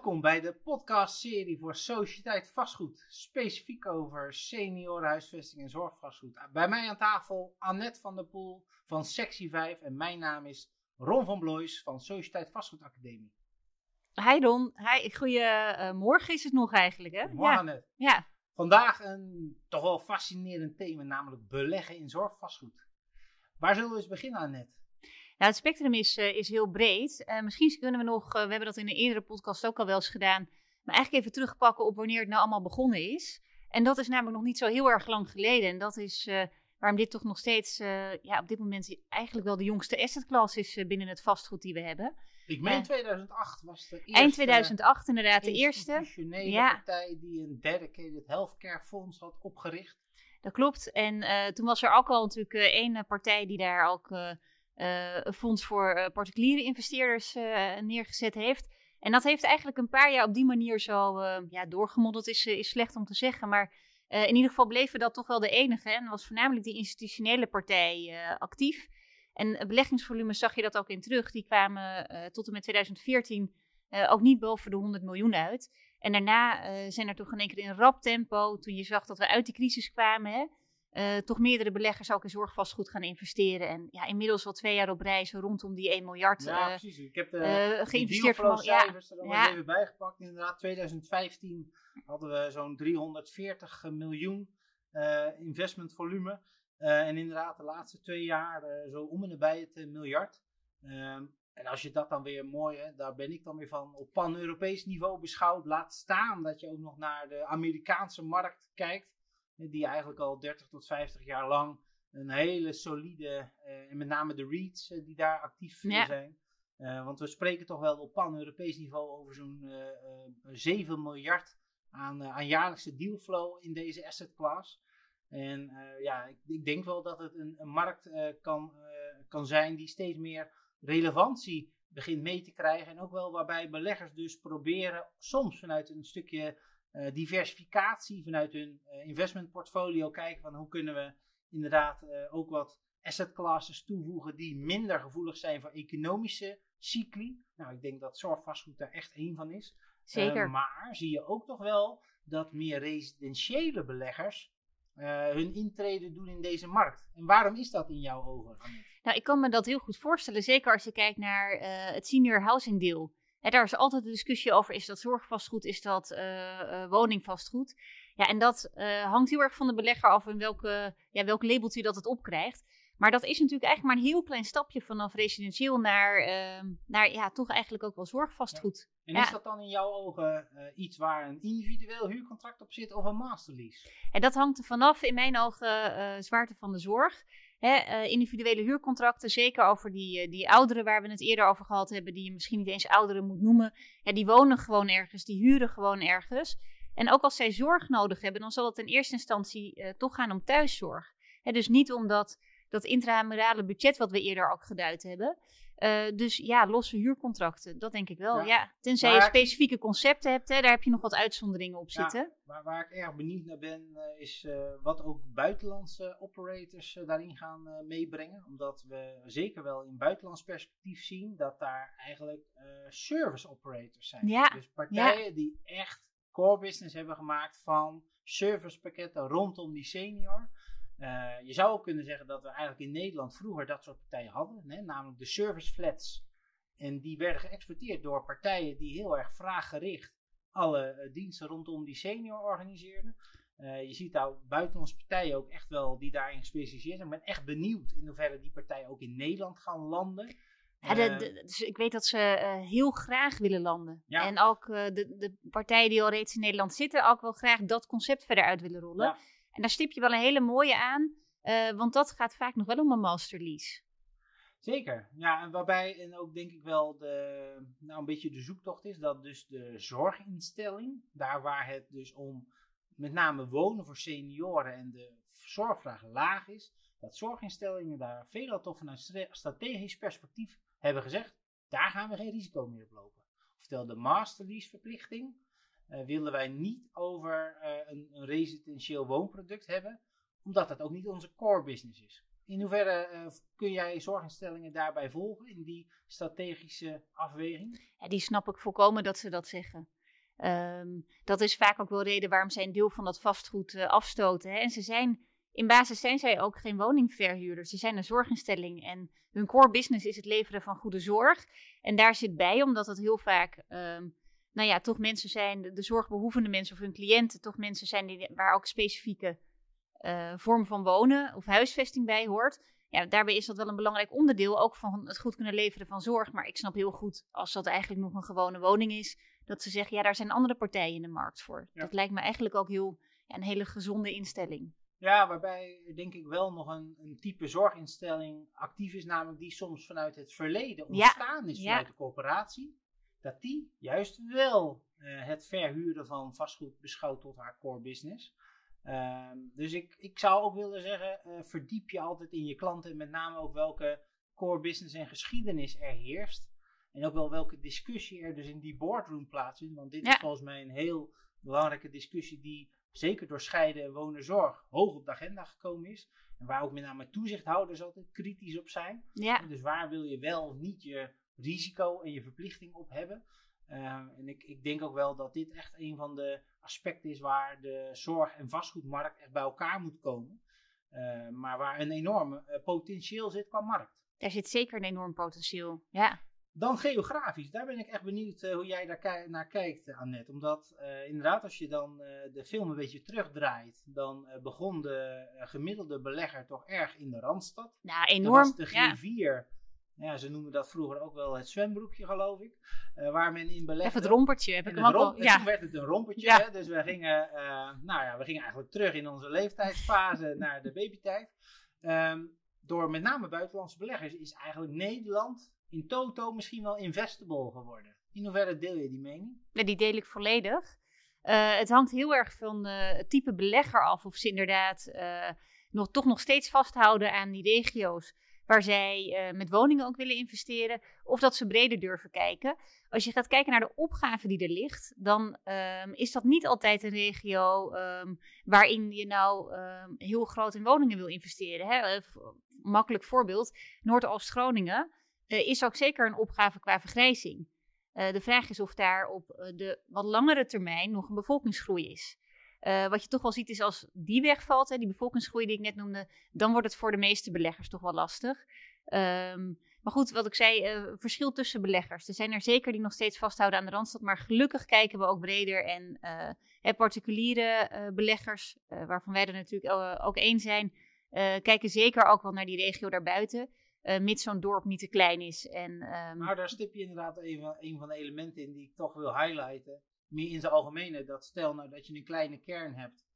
Welkom bij de podcastserie voor Sociëteit Vastgoed, specifiek over seniorenhuisvesting en zorgvastgoed. Bij mij aan tafel Annette van der Poel van Sectie 5 en mijn naam is Ron van Blois van Sociëteit Vastgoed Academie. Hi Ron, Hi, goedemorgen is het nog eigenlijk hè? Morgen ja. Annette. Ja. Vandaag een toch wel fascinerend thema, namelijk beleggen in zorgvastgoed. Waar zullen we eens beginnen Annette? Nou, het spectrum is, uh, is heel breed. Uh, misschien kunnen we nog, uh, we hebben dat in een eerdere podcast ook al wel eens gedaan, maar eigenlijk even terugpakken op wanneer het nou allemaal begonnen is. En dat is namelijk nog niet zo heel erg lang geleden. En dat is waarom dit toch nog steeds ja, op dit moment eigenlijk wel de jongste asset class is binnen het vastgoed die we hebben. Ik meen 2008 was de eerste. Eind 2008 inderdaad, de eerste. institutionele ja. partij die een dedicated healthcare fonds had opgericht. Dat klopt. En toen was er ook al natuurlijk één partij die daar ook een fonds voor uh, particuliere investeerders uh, neergezet heeft. En dat heeft eigenlijk een paar jaar op die manier zo ja, doorgemoddeld, is, is slecht om te zeggen. Maar in ieder geval bleven dat toch wel de enige. En was voornamelijk die institutionele partij actief. En beleggingsvolumes zag je dat ook in terug. Die kwamen tot en met 2014 ook niet boven de 100 miljoen uit. En daarna zijn er toch in één keer in rap tempo, toen je zag dat we uit die crisis kwamen, hè, uh, toch meerdere beleggers ook in zorgvastgoed gaan investeren. En ja, inmiddels al twee jaar op reis rondom die 1 miljard Ja, uh, precies. Ik heb de uh, geïnvesteerd van cijfers ja, er ja. even bijgepakt. Inderdaad, 2015 hadden we zo'n 340 miljoen investmentvolume. en inderdaad, de laatste twee jaar zo om en nabij het miljard. Ehm, en als je dat dan weer mooi, hè, daar ben ik dan weer van, op pan-Europees niveau beschouwd, laat staan dat je ook nog naar de Amerikaanse markt kijkt die eigenlijk al 30 tot 50 jaar lang een hele solide, uh, en met name de REITs uh, die daar actief ja. zijn. Uh, want we spreken toch wel op pan-Europees niveau over zo'n 7 miljard aan, aan jaarlijkse dealflow in deze asset class. En ja, ik, ik, denk wel dat het een, een markt kan, kan zijn die steeds meer relevantie begint mee te krijgen. En ook wel waarbij beleggers dus proberen, soms vanuit een stukje uh, diversificatie vanuit hun uh, investment portfolio kijken van hoe kunnen we inderdaad uh, ook wat asset classes toevoegen die minder gevoelig zijn voor economische cycli. Nou, ik denk dat zorgvastgoed daar echt één van is. Zeker. maar zie je ook toch wel dat meer residentiële beleggers hun intrede doen in deze markt. En waarom is dat in jouw ogen? Nou, ik kan me dat heel goed voorstellen, zeker als je kijkt naar het senior housing deel. En daar is altijd de discussie over: is dat zorgvastgoed, is dat uh, uh, woningvastgoed? Ja, en dat uh, hangt heel erg van de belegger af in welke, ja, welk labeltje dat het opkrijgt. Maar dat is natuurlijk eigenlijk maar een heel klein stapje vanaf residentieel naar, ehm, naar ja, toch eigenlijk ook wel zorgvastgoed. Ja. En is dat dan in jouw ogen iets waar een individueel huurcontract op zit of een masterlease? En dat hangt er vanaf, in mijn ogen, zwaarte van de zorg. Hè, uh, individuele huurcontracten, zeker over die, uh, die ouderen waar we het eerder over gehad hebben, die je misschien niet eens ouderen moet noemen. Die wonen gewoon ergens, die huren gewoon ergens. En ook als zij zorg nodig hebben, dan zal het in eerste instantie uh, toch gaan om thuiszorg. Hè, dus niet om dat, dat intramurale budget wat we eerder ook geduid hebben. Uh, dus ja, losse huurcontracten, dat denk ik wel. Ja. ja. Tenzij je specifieke concepten hebt, hè, daar heb je nog wat uitzonderingen op zitten. Ja, maar waar ik erg benieuwd naar ben, uh, is uh, wat ook buitenlandse operators daarin gaan meebrengen. Omdat we zeker wel in buitenlands perspectief zien dat daar eigenlijk service operators zijn. Ja. Dus partijen die echt core business hebben gemaakt van servicepakketten rondom die senior. Uh, je zou ook kunnen zeggen dat we eigenlijk in Nederland vroeger dat soort partijen hadden, hè, namelijk de service flats. En die werden geëxporteerd door partijen die heel erg vraaggericht alle uh, diensten rondom die senior organiseerden. Uh, je ziet daar buitenlandse partijen ook echt wel die daarin gespecialiseerd zijn. Ik ben echt benieuwd in hoeverre die partijen ook in Nederland gaan landen. Ja, de, de, dus ik weet dat ze heel graag willen landen. Ja. En ook de, de partijen die al reeds in Nederland zitten, ook wel graag dat concept verder uit willen rollen. Ja. En daar stip je wel een hele mooie aan, uh, want dat gaat vaak nog wel om een masterlease. Zeker, ja, en waarbij en ook denk ik wel de, nou een beetje de zoektocht is dat dus de zorginstelling, daar waar het dus om met name wonen voor senioren en de zorgvraag laag is, dat zorginstellingen daar veelal toch vanuit strategisch perspectief hebben gezegd, daar gaan we geen risico meer op lopen. Oftewel de masterlease verplichting, uh, willen wij niet over uh, een, een, residentieel woonproduct hebben, omdat dat ook niet onze core business is. In hoeverre kun jij zorginstellingen daarbij volgen in die strategische afweging? Ja, die snap ik volkomen dat ze dat zeggen. Um, dat is vaak ook wel reden waarom zij een deel van dat vastgoed afstoten. Hè. En ze zijn, in basis zijn zij ook geen woningverhuurders. Ze zijn een zorginstelling en hun core business is het leveren van goede zorg. En daar zit bij, omdat het heel vaak, um, nou ja, toch mensen zijn, de, de, zorgbehoevende mensen of hun cliënten, toch mensen zijn die, waar ook specifieke uh, vorm van wonen of huisvesting bij hoort. Ja, daarbij is dat wel een belangrijk onderdeel ook van het goed kunnen leveren van zorg. Maar ik snap heel goed, als dat eigenlijk nog een gewone woning is, dat ze zeggen, ja, daar zijn andere partijen in de markt voor. Dat lijkt me eigenlijk ook heel, ja, een hele gezonde instelling. Ja, waarbij denk ik wel nog een, een type zorginstelling actief is, namelijk die soms vanuit het verleden ontstaan is vanuit de coöperatie. Dat die juist wel uh, het verhuren van vastgoed beschouwt tot haar core business. Uh, dus ik, ik zou ook willen zeggen, uh, verdiep je altijd in je klanten en met name ook welke core business en geschiedenis er heerst. En ook wel welke discussie er dus in die boardroom plaatsvindt. Want dit is volgens mij een heel belangrijke discussie die zeker door scheiden en wonen zorg hoog op de agenda gekomen is. En waar ook met name toezichthouders altijd kritisch op zijn. Ja. Dus waar wil je wel of niet je risico en je verplichting op hebben. Uh, en ik, ik denk ook wel dat dit echt een van de aspecten is waar de zorg- en vastgoedmarkt echt bij elkaar moet komen. Uh, maar waar een enorm uh, potentieel zit qua markt. Daar zit zeker een enorm potentieel, ja. Dan geografisch, daar ben ik echt benieuwd uh, hoe jij daar naar kijkt, uh, Annette. Omdat uh, inderdaad, als je dan de film een beetje terugdraait, dan begon de gemiddelde belegger toch erg in de Randstad. Nou, enorm. Dat was de G4. Ja. Ja. ze noemen dat vroeger ook wel het zwembroekje, geloof ik. waar men in belegde. Even het rompertje, heb ik hem ook. Ja. Toen werd het een rompertje, ja. hè? dus we gingen, nou ja, we gingen eigenlijk terug in onze leeftijdsfase naar de babytijd. Um, door met name buitenlandse beleggers is eigenlijk Nederland in toto misschien wel investable geworden. In hoeverre deel je die mening? Ja, die deel ik volledig. Uh, het hangt heel erg van het type belegger af of ze inderdaad nog, toch nog steeds vasthouden aan die regio's waar zij met woningen ook willen investeren, of dat ze breder durven kijken. Als je gaat kijken naar de opgave die er ligt, dan um, is dat niet altijd een regio um, waarin je nou um, heel groot in woningen wil investeren. Hè? Makkelijk voorbeeld, Noordoost-Groningen uh, is ook zeker een opgave qua vergrijzing. De vraag is of daar op de wat langere termijn nog een bevolkingsgroei is. Wat je toch wel ziet is als die wegvalt, hè, die bevolkingsgroei die ik net noemde, dan wordt het voor de meeste beleggers toch wel lastig. Um, maar goed, wat ik zei, verschil tussen beleggers. Er zijn er zeker die nog steeds vasthouden aan de Randstad, maar gelukkig kijken we ook breder. En particuliere beleggers, waarvan wij er natuurlijk ook één zijn, kijken zeker ook wel naar die regio daarbuiten. Uh, mits zo'n dorp niet te klein is. En. Maar daar stip je inderdaad een van de elementen in die ik toch wil highlighten. Meer in zijn algemene. Dat stel nou dat je een kleine kern hebt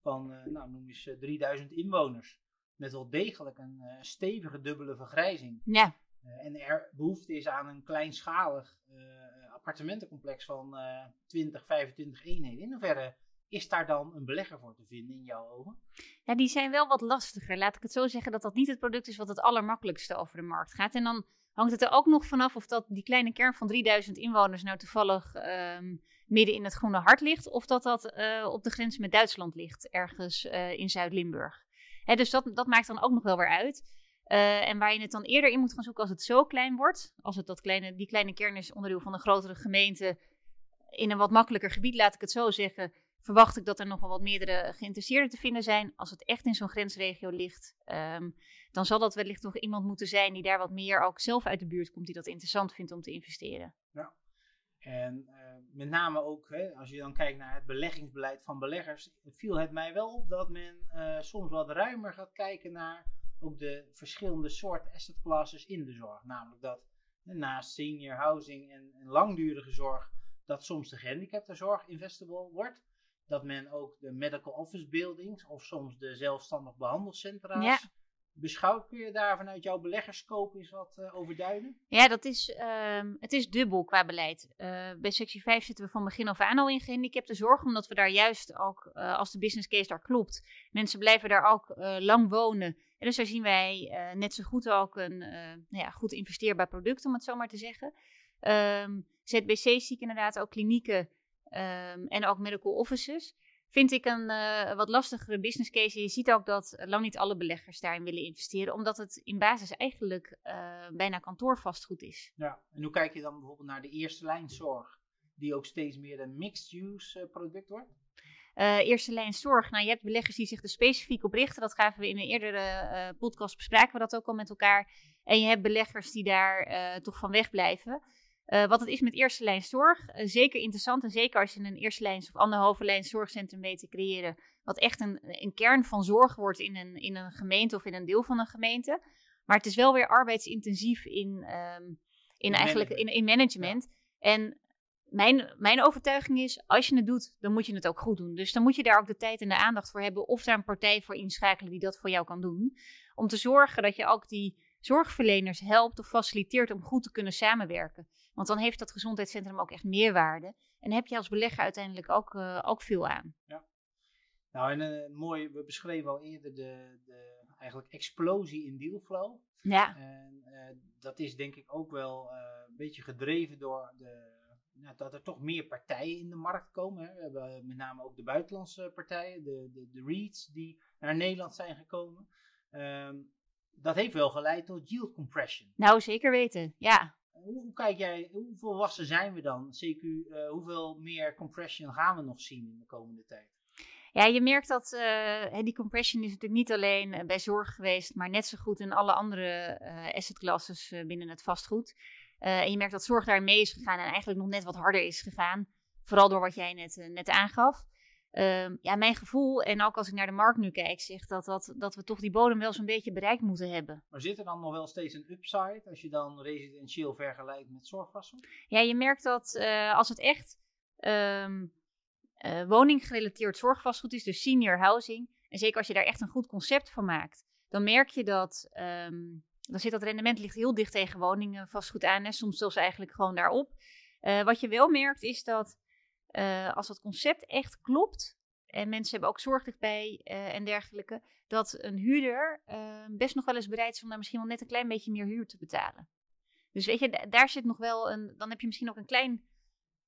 van, uh, nou noem eens 3000 eh, inwoners. Met wel degelijk een uh, stevige dubbele vergrijzing. Ja. en er behoefte is aan een kleinschalig appartementencomplex van 20, 25 eenheden. In hoeverre is daar dan een belegger voor te vinden in jouw ogen? Ja, die zijn wel wat lastiger. Laat ik het zo zeggen dat dat niet het product is wat het allermakkelijkste over de markt gaat. En dan hangt het er ook nog vanaf of dat die kleine kern van 3000 inwoners nou toevallig um, midden in het groene hart ligt. Of dat dat uh, op de grens met Duitsland ligt, ergens uh, in Zuid-Limburg. Dus dat, dat maakt dan ook nog wel weer uit. Uh, en waar je het dan eerder in moet gaan zoeken als het zo klein wordt. Als het dat kleine, die kleine kern is onderdeel van een grotere gemeente. In een wat makkelijker gebied, laat ik het zo zeggen verwacht ik dat er nog wel wat meerdere geïnteresseerden te vinden zijn. Als het echt in zo'n grensregio ligt, um, dan zal dat wellicht nog iemand moeten zijn die daar wat meer ook zelf uit de buurt komt, die dat interessant vindt om te investeren. Ja. En met name ook, hè, als je dan kijkt naar het beleggingsbeleid van beleggers, viel het mij wel op dat men uh, soms wat ruimer gaat kijken naar ook de verschillende soorten asset classes in de zorg. Namelijk dat naast senior housing en, langdurige zorg, dat soms de gehandicaptenzorg investable wordt dat men ook de medical office buildings of soms de zelfstandig behandelcentra's. Beschouwt. Kun je daar vanuit jouw beleggerscope eens wat uh? Ja, dat is, uh, het is dubbel qua beleid. Uh, bij sectie 5 zitten we van begin af aan al in gehandicapte zorg, omdat we daar juist ook, eh, als de business case daar klopt, mensen blijven daar ook lang wonen. En dus daar zien wij net zo goed ook een nou ja, goed investeerbaar product, om het zo maar te zeggen. Ehm, ZBC zie ik inderdaad ook klinieken Um, en ook medical offices. Vind ik een wat lastigere business case. Je ziet ook dat lang niet alle beleggers daarin willen investeren, omdat het in basis eigenlijk bijna kantoorvastgoed is. Ja, en hoe kijk je dan bijvoorbeeld naar de eerste lijn zorg, die ook steeds meer een mixed-use product wordt? Uh, eerste lijn zorg. Nou, je hebt beleggers die zich er specifiek op richten. Dat gaven we in een eerdere uh, podcast bespraken we dat ook al met elkaar. En je hebt beleggers die daar uh, toch van wegblijven. Wat het is met eerste lijn zorg, zeker interessant. En zeker als je een eerste lijn of anderhalve lijn zorgcentrum weet te creëren. Wat echt een, een kern van zorg wordt in een, in een gemeente of in een deel van een gemeente. Maar het is wel weer arbeidsintensief in, um, in, eigenlijk, in, in management. En mijn, mijn overtuiging is, als je het doet, dan moet je het ook goed doen. Dus dan moet je daar ook de tijd en de aandacht voor hebben. Of daar een partij voor inschakelen die dat voor jou kan doen. Om te zorgen dat je ook die zorgverleners helpt of faciliteert om goed te kunnen samenwerken. Want dan heeft dat gezondheidscentrum ook echt meerwaarde. En heb je als belegger uiteindelijk ook, uh, ook veel aan. Ja. Nou, en uh, mooi, we beschreven al eerder de, de eigenlijk explosie in dealflow. Ja. En uh, dat is denk ik ook wel een beetje gedreven door de nou, dat er toch meer partijen in de markt komen. Hè. We hebben met name ook de buitenlandse partijen, de, de, de REITs die naar Nederland zijn gekomen. Ehm, dat heeft wel geleid tot yield compression. Nou, zeker weten, ja. Hoe, kijk jij, hoe volwassen zijn we dan? CQ, uh, hoeveel meer compression gaan we nog zien in de komende tijd? Ja, je merkt dat uh, die compression is natuurlijk niet alleen eh, bij zorg geweest, maar net zo goed in alle andere uh, asset classes binnen het vastgoed. En je merkt dat zorg daar mee is gegaan en eigenlijk nog net wat harder is gegaan. Vooral door wat jij net, net aangaf. Uh, ja, mijn gevoel, en ook als ik naar de markt nu kijk, zegt dat, dat, dat we toch die bodem wel zo'n beetje bereikt moeten hebben. Maar zit er dan nog wel steeds een upside als je dan residentieel vergelijkt met zorgvastgoed? Ja, je merkt dat uh, als het echt um, woninggerelateerd zorgvastgoed is, dus senior housing, en zeker als je daar echt een goed concept van maakt, dan merk je dat um, dan zit dat rendement ligt heel dicht tegen woningen vastgoed aan. En soms zelfs eigenlijk gewoon daarop. Uh, wat je wel merkt is dat uh, als dat concept echt klopt. En mensen hebben ook zorg bij uh, en dergelijke. Dat een huurder best nog wel eens bereid is om daar misschien wel net een klein beetje meer huur te betalen. Dus weet je, daar zit nog wel een. Dan heb je misschien ook een klein.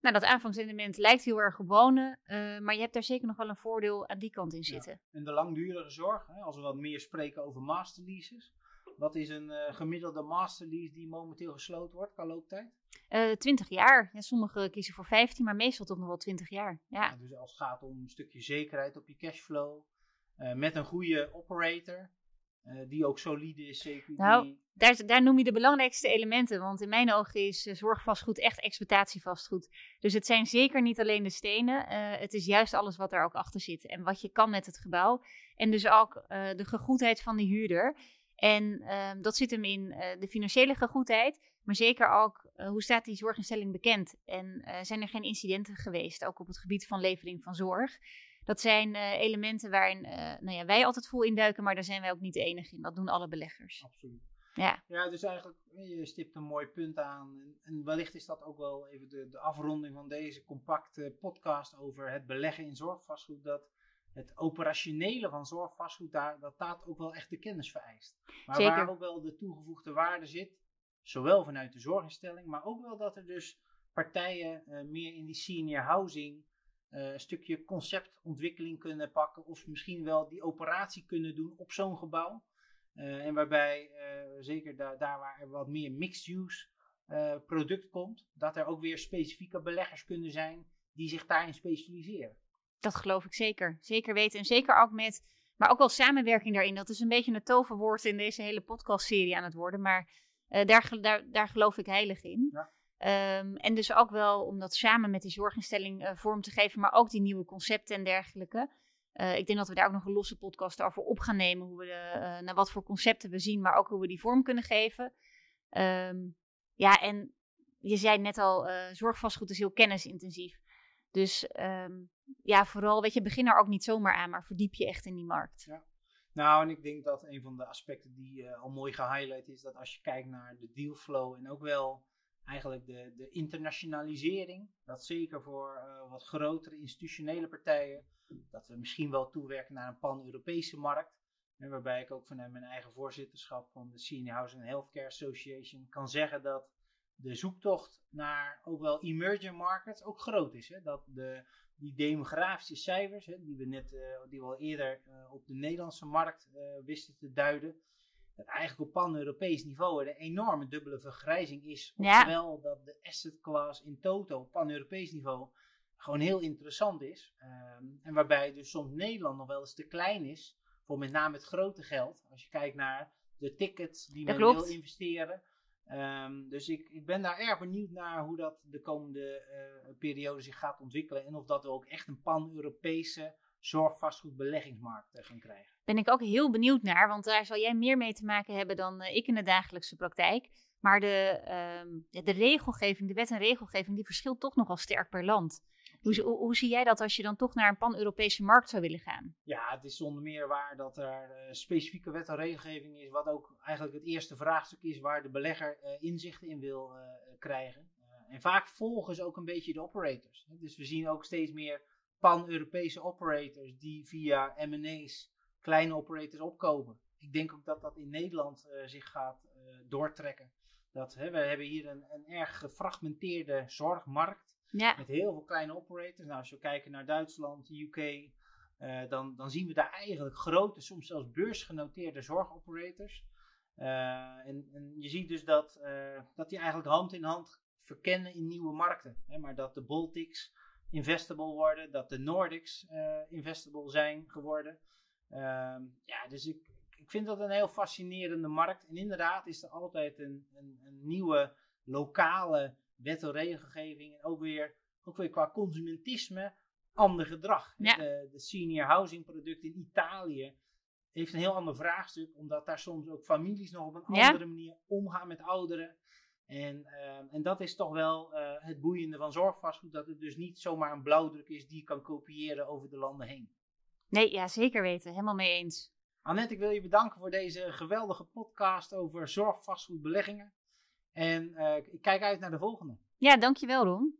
Nou, dat aanvangsrendement lijkt heel erg op wonen. maar je hebt daar zeker nog wel een voordeel aan die kant in zitten. Ja. En de langdurige zorg, hè, als we wat meer spreken over masterleases. Wat is een uh, gemiddelde masterlease die momenteel gesloten wordt qua looptijd? Uh, eh, 20 jaar. Ja, sommigen kiezen voor 15, maar meestal toch nog wel 20 jaar. Ja. ja dus als het gaat om een stukje zekerheid op je cashflow, uh, met een goede operator, die ook solide is. Zeker nou, daar, daar noem je de belangrijkste elementen. Want in mijn ogen is zorgvastgoed echt exploitatievastgoed. Dus het zijn zeker niet alleen de stenen. het is juist alles wat er ook achter zit. En wat je kan met het gebouw. En dus ook de gegoedheid van de huurder. En ehm, dat zit hem in uh, de financiële gegoedheid, maar zeker ook uh, hoe staat die zorginstelling bekend? En uh, zijn er geen incidenten geweest, ook op het gebied van levering van zorg? Dat zijn elementen waarin nou ja, wij altijd vol induiken, maar daar zijn wij ook niet de enige in. Dat doen alle beleggers. Absoluut. Ja. ja, dus eigenlijk, je stipt een mooi punt aan. En, en wellicht is dat ook wel even de, de afronding van deze compacte podcast over het beleggen in zorgvastgoed. Dat het operationele van zorgvastgoed, daar, dat dat ook wel echt de kennis vereist. Maar waar ook wel de toegevoegde waarde zit, zowel vanuit de zorginstelling, maar ook wel dat er dus partijen uh, meer in die senior housing uh, een stukje conceptontwikkeling kunnen pakken, of misschien wel die operatie kunnen doen op zo'n gebouw. Uh, en waarbij, zeker daar, daar waar er wat meer mixed-use product komt, dat er ook weer specifieke beleggers kunnen zijn die zich daarin specialiseren. Dat geloof ik zeker. Zeker weten. En zeker ook met, maar ook wel samenwerking daarin. Dat is een beetje een toverwoord in deze hele podcastserie aan het worden. Maar uh, daar, daar, daar geloof ik heilig in. Ja. Um, en dus ook wel om dat samen met die zorginstelling uh, vorm te geven, maar ook die nieuwe concepten en dergelijke. Uh, ik denk dat we daar ook nog een losse podcast over op gaan nemen. Hoe we de, naar wat voor concepten we zien, maar ook hoe we die vorm kunnen geven. Um, ja, en je zei net al, zorgvastgoed is heel kennisintensief. Dus um, ja, vooral, weet je, begin er ook niet zomaar aan, maar verdiep je echt in die markt. Nou, en ik denk dat een van de aspecten die uh, al mooi gehighlight is, dat als je kijkt naar de dealflow en ook wel eigenlijk de, de internationalisering, dat zeker voor uh, wat grotere institutionele partijen, dat we misschien wel toewerken naar een pan-Europese markt. En waarbij ik ook vanuit mijn eigen voorzitterschap van de Senior Housing and Healthcare Association kan zeggen dat de zoektocht naar ook wel emerging markets ook groot is. Hè? Dat de die demografische cijfers, hè, die we net, die we al eerder op de Nederlandse markt wisten te duiden, dat eigenlijk op pan-Europees niveau er een enorme dubbele vergrijzing is. Terwijl dat de asset class in toto op pan-Europees niveau gewoon heel interessant is. Ehm, en waarbij dus soms Nederland nog wel eens te klein is voor met name het grote geld. Als je kijkt naar de tickets die men wil investeren. Um, dus ik, ik ben daar erg benieuwd naar hoe dat de komende uh, periode zich gaat ontwikkelen. En of dat we ook echt een pan-Europese zorgvastgoedbeleggingsmarkt uh, gaan krijgen. Ben ik ook heel benieuwd naar, want daar zal jij meer mee te maken hebben dan uh, ik in de dagelijkse praktijk. Maar de, de regelgeving, de wet en regelgeving, die verschilt toch nogal sterk per land. Hoe, hoe, zie jij dat als je dan toch naar een pan-Europese markt zou willen gaan? Ja, het is zonder meer waar dat er uh, specifieke wet en regelgeving is, wat ook eigenlijk het eerste vraagstuk is waar de belegger uh, inzichten in wil uh, krijgen. en vaak volgen ze ook een beetje de operators. Dus we zien ook steeds meer pan-Europese operators die via M&A's kleine operators opkopen. Ik denk ook dat dat in Nederland zich gaat doortrekken. Dat, hè, we hebben hier een, een erg gefragmenteerde zorgmarkt. Met heel veel kleine operators. Nou, als we kijken naar Duitsland, UK, uh, dan, dan zien we daar eigenlijk grote, soms zelfs beursgenoteerde zorgoperators. Uh, en, en, je ziet dus dat, uh, dat die eigenlijk hand in hand verkennen in nieuwe markten. Hè, maar dat de Baltics investable worden, dat de Nordics investable zijn geworden. Ehm, ja, dus ik, ik vind dat een heel fascinerende markt. En inderdaad is er altijd een, een, een nieuwe lokale wet en regelgeving en ook weer, ook weer qua consumentisme ander gedrag. De, de, senior housing product in Italië heeft een heel ander vraagstuk, omdat daar soms ook families nog op een andere manier omgaan met ouderen. En, ehm, en dat is toch wel uh, het boeiende van zorgvastgoed, dat het dus niet zomaar een blauwdruk is die je kan kopiëren over de landen heen. Nee, ja, zeker weten. Helemaal mee eens. Annette, ik wil je bedanken voor deze geweldige podcast over zorgvastgoedbeleggingen. En uh, ik kijk uit naar de volgende. Ja, dankjewel Ron.